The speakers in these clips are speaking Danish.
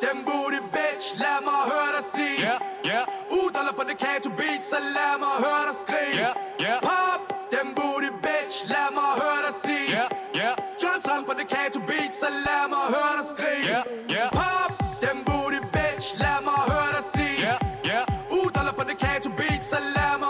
Den booty bitch, lad mig høre dig sige yeah, yeah. Udaller på det kato beat, så lad mig høre dig skrige yeah, yeah. Pop, den booty bitch, lad mig høre dig sige yeah, yeah. Johnson på det kato beat, så lad mig høre dig skrige yeah, yeah. Pop, den booty bitch, lad mig høre dig sige yeah, yeah. Udaller på det kato beat, så lad mig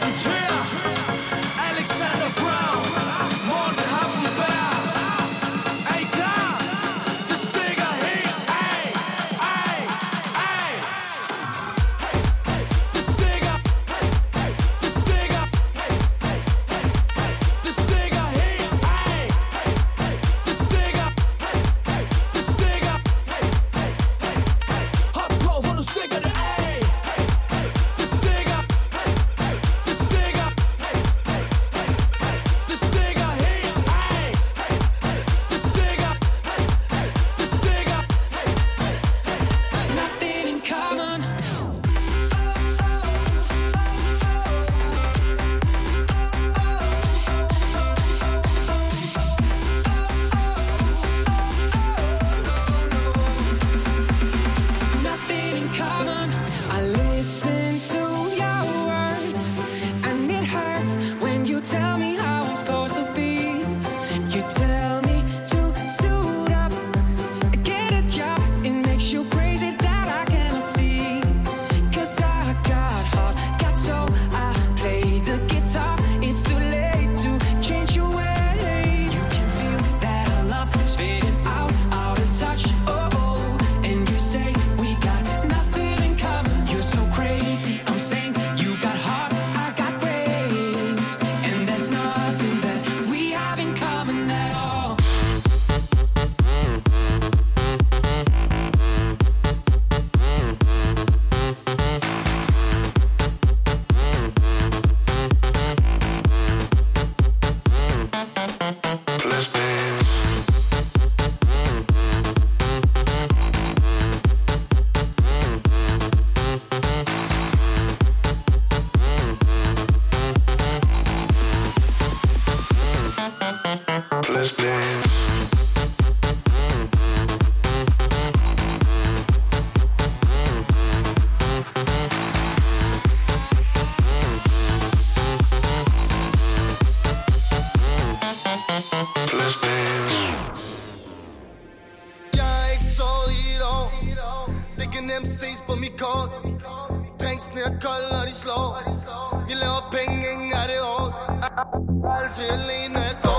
the truth. på mit kort. Drinksene er kolde, og de slår. Vi laver penge, ingen er det hårdt Alt det alene går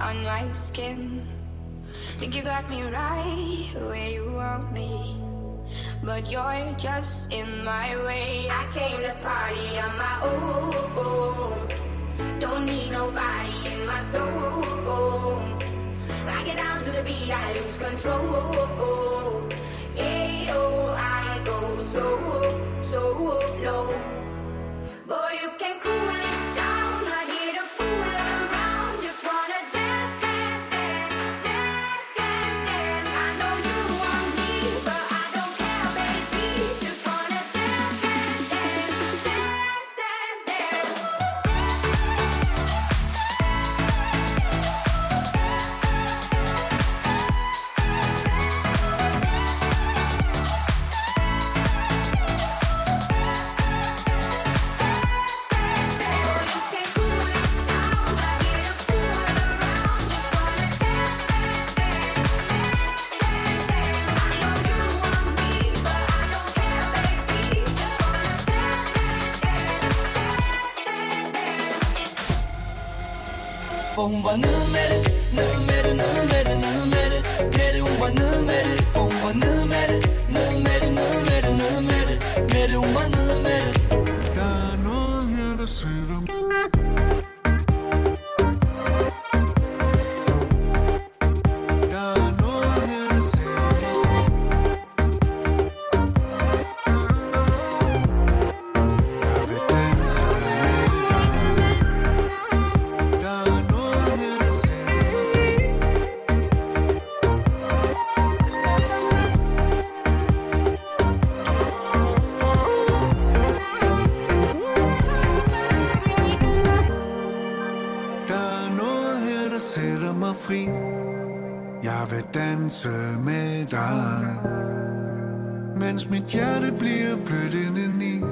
on my skin. Think you got me right where you want me. But you're just in my way. I came to party on my own. Don't need nobody in my soul. I get down to the beat, I lose control. Ayo, I go so, so low. For hun var nede med det, nede med det, var nede Jeg vil danse med dig. Mens mit hjerte bliver blødt indeni.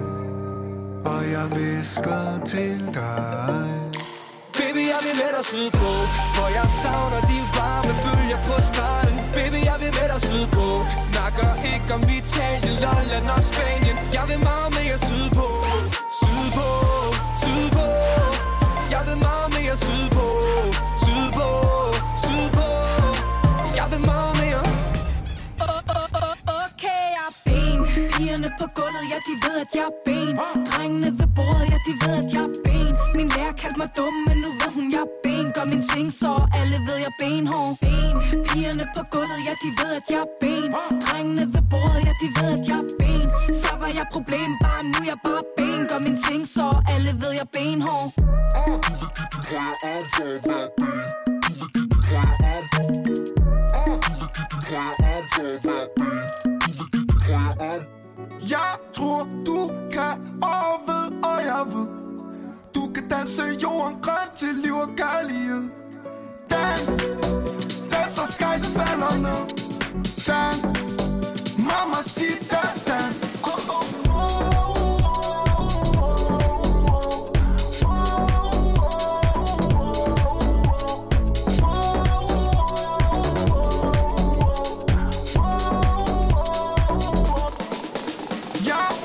Og jeg visker til dig. Baby, jeg vil med dig sydpå For jeg savner de varme bølger på stranden Baby, jeg vil med dig sydpå Snakker ikke om Italien, Lolland og Spanien Jeg vil meget mere sydpå Sydpå, at jeg er ben Drengene ved bordet, ja, de ved, at jeg er ben Min lærer kaldte mig dum, men nu ved hun, jeg er ben Gør min ting så, alle ved, jeg er benhård Ben Pigerne på gulvet, ja, de ved, at jeg er ben Drengene ved bordet, ja, de ved, at jeg er ben Før var jeg problem, bare nu er jeg bare ben Gør min ting så, alle ved, jeg er benhård Du vil give din højre arm for at være ben. Du vil give din højre arm Jeg tror, du kan og ved, og jeg ved Du kan danse jorden grøn til liv og kærlighed. Dans, dans så sky, så falder ned Yeah.